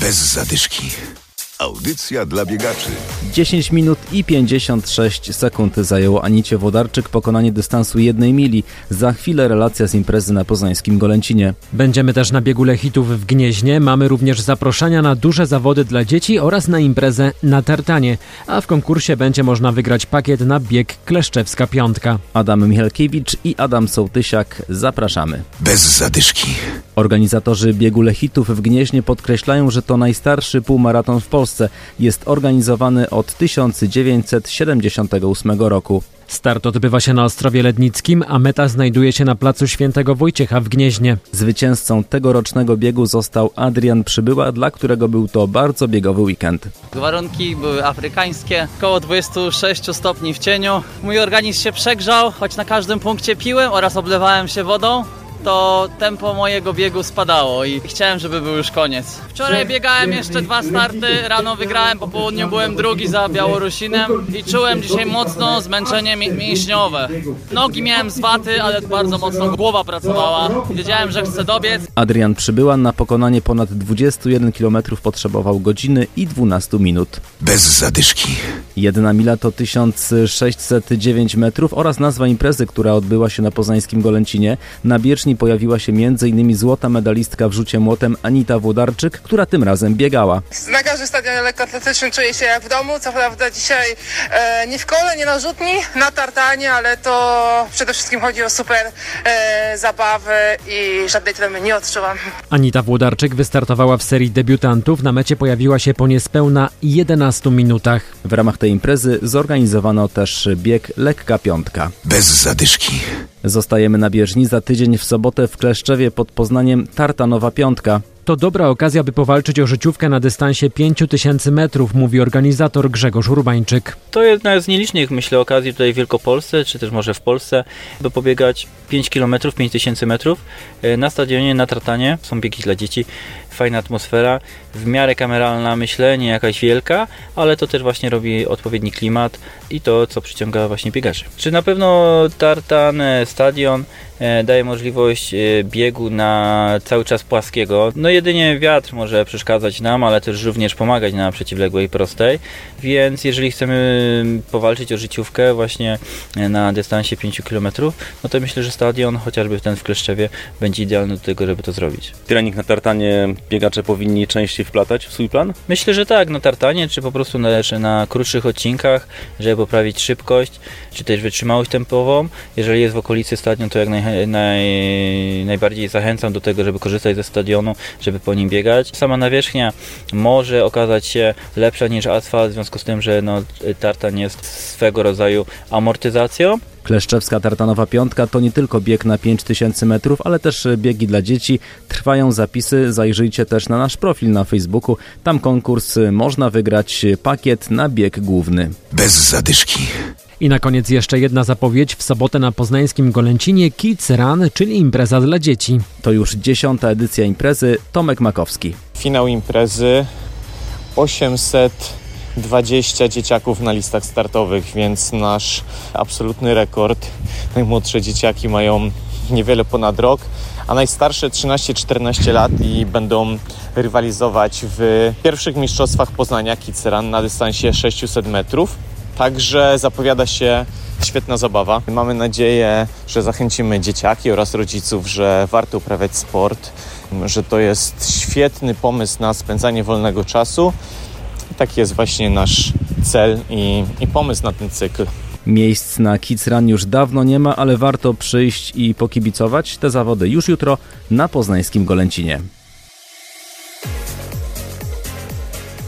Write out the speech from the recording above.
Bez zadyszki. Audycja dla biegaczy. 10 minut i 56 sekund zajęło Anicie Wodarczyk pokonanie dystansu jednej mili. Za chwilę relacja z imprezy na poznańskim Golęcinie. Będziemy też na biegu Lechitów w Gnieźnie. Mamy również zaproszenia na duże zawody dla dzieci oraz na imprezę na tartanie. A w konkursie będzie można wygrać pakiet na bieg Kleszczewska Piątka. Adam Michalkiewicz i Adam Sołtysiak zapraszamy. Bez zadyszki. Organizatorzy biegu Lechitów w Gnieźnie podkreślają, że to najstarszy półmaraton w Polsce. Jest organizowany od 1978 roku. Start odbywa się na Ostrowie Lednickim, a meta znajduje się na placu Świętego Wojciecha w Gnieźnie. Zwycięzcą tegorocznego biegu został Adrian Przybyła, dla którego był to bardzo biegowy weekend. Warunki były afrykańskie, około 26 stopni w cieniu. Mój organizm się przegrzał, choć na każdym punkcie piłem oraz oblewałem się wodą to tempo mojego biegu spadało i chciałem, żeby był już koniec. Wczoraj biegałem jeszcze dwa starty, rano wygrałem, po południu byłem drugi za Białorusinem i czułem dzisiaj mocno zmęczenie mięśniowe. Nogi miałem z waty, ale bardzo mocno głowa pracowała. Wiedziałem, że chcę dobiec. Adrian Przybyła na pokonanie ponad 21 km potrzebował godziny i 12 minut. Bez zadyszki. Jedna mila to 1609 metrów oraz nazwa imprezy, która odbyła się na poznańskim Golęcinie. Na pojawiła się m.in. złota medalistka w rzucie młotem Anita Włodarczyk, która tym razem biegała. Na każdym stadionie lekkoatletycznym czuję się jak w domu. Co prawda dzisiaj e, nie w kole, nie na rzutni, na tartanie, ale to przede wszystkim chodzi o super e, zabawy i żadnej tremy nie odczuwam. Anita Włodarczyk wystartowała w serii debiutantów. Na mecie pojawiła się po niespełna 11 minutach. W ramach tej imprezy zorganizowano też bieg Lekka Piątka. Bez zadyszki. Zostajemy na bieżni za tydzień w sobotę w Kleszczewie pod Poznaniem Tartanowa Piątka. To dobra okazja, by powalczyć o życiówkę na dystansie 5000 metrów, mówi organizator Grzegorz Urbańczyk. To jedna z nielicznych, myślę, okazji tutaj w Wielkopolsce, czy też może w Polsce, by pobiegać 5 km, 5000 metrów na stadionie, na Tartanie. Są biegi dla dzieci, fajna atmosfera, w miarę kameralna, myślę, nie jakaś wielka, ale to też właśnie robi odpowiedni klimat i to, co przyciąga właśnie biegaczy. Czy na pewno Tartan, stadion daje możliwość biegu na cały czas płaskiego. No jedynie wiatr może przeszkadzać nam, ale też również pomagać na przeciwległej prostej, więc jeżeli chcemy powalczyć o życiówkę właśnie na dystansie 5 km, no to myślę, że stadion, chociażby ten w Kleszczewie, będzie idealny do tego, żeby to zrobić. Trening na tartanie biegacze powinni częściej wplatać w swój plan? Myślę, że tak, na tartanie, czy po prostu na, na krótszych odcinkach, żeby poprawić szybkość, czy też wytrzymałość tempową. Jeżeli jest w okolicy stadion, to jak naj, naj, najbardziej zachęcam do tego, żeby korzystać ze stadionu, żeby po nim biegać. Sama nawierzchnia może okazać się lepsza niż asfalt, w związku z tym, że no, tartan jest swego rodzaju amortyzacją. Kleszczewska Tartanowa Piątka to nie tylko bieg na 5000 metrów, ale też biegi dla dzieci. Trwają zapisy, zajrzyjcie też na nasz profil na Facebooku. Tam konkurs można wygrać pakiet na bieg główny. Bez zadyszki. I na koniec jeszcze jedna zapowiedź. W sobotę na poznańskim Golęcinie Kids Run, czyli impreza dla dzieci. To już dziesiąta edycja imprezy. Tomek Makowski. Finał imprezy 820 dzieciaków na listach startowych, więc nasz absolutny rekord. Najmłodsze dzieciaki mają niewiele ponad rok, a najstarsze 13-14 lat i będą rywalizować w pierwszych mistrzostwach Poznania Kids Run na dystansie 600 metrów. Także zapowiada się świetna zabawa. Mamy nadzieję, że zachęcimy dzieciaki oraz rodziców, że warto uprawiać sport, że to jest świetny pomysł na spędzanie wolnego czasu. Taki jest właśnie nasz cel i, i pomysł na ten cykl. Miejsc na Kids Run już dawno nie ma, ale warto przyjść i pokibicować. Te zawody już jutro na poznańskim Golęcinie.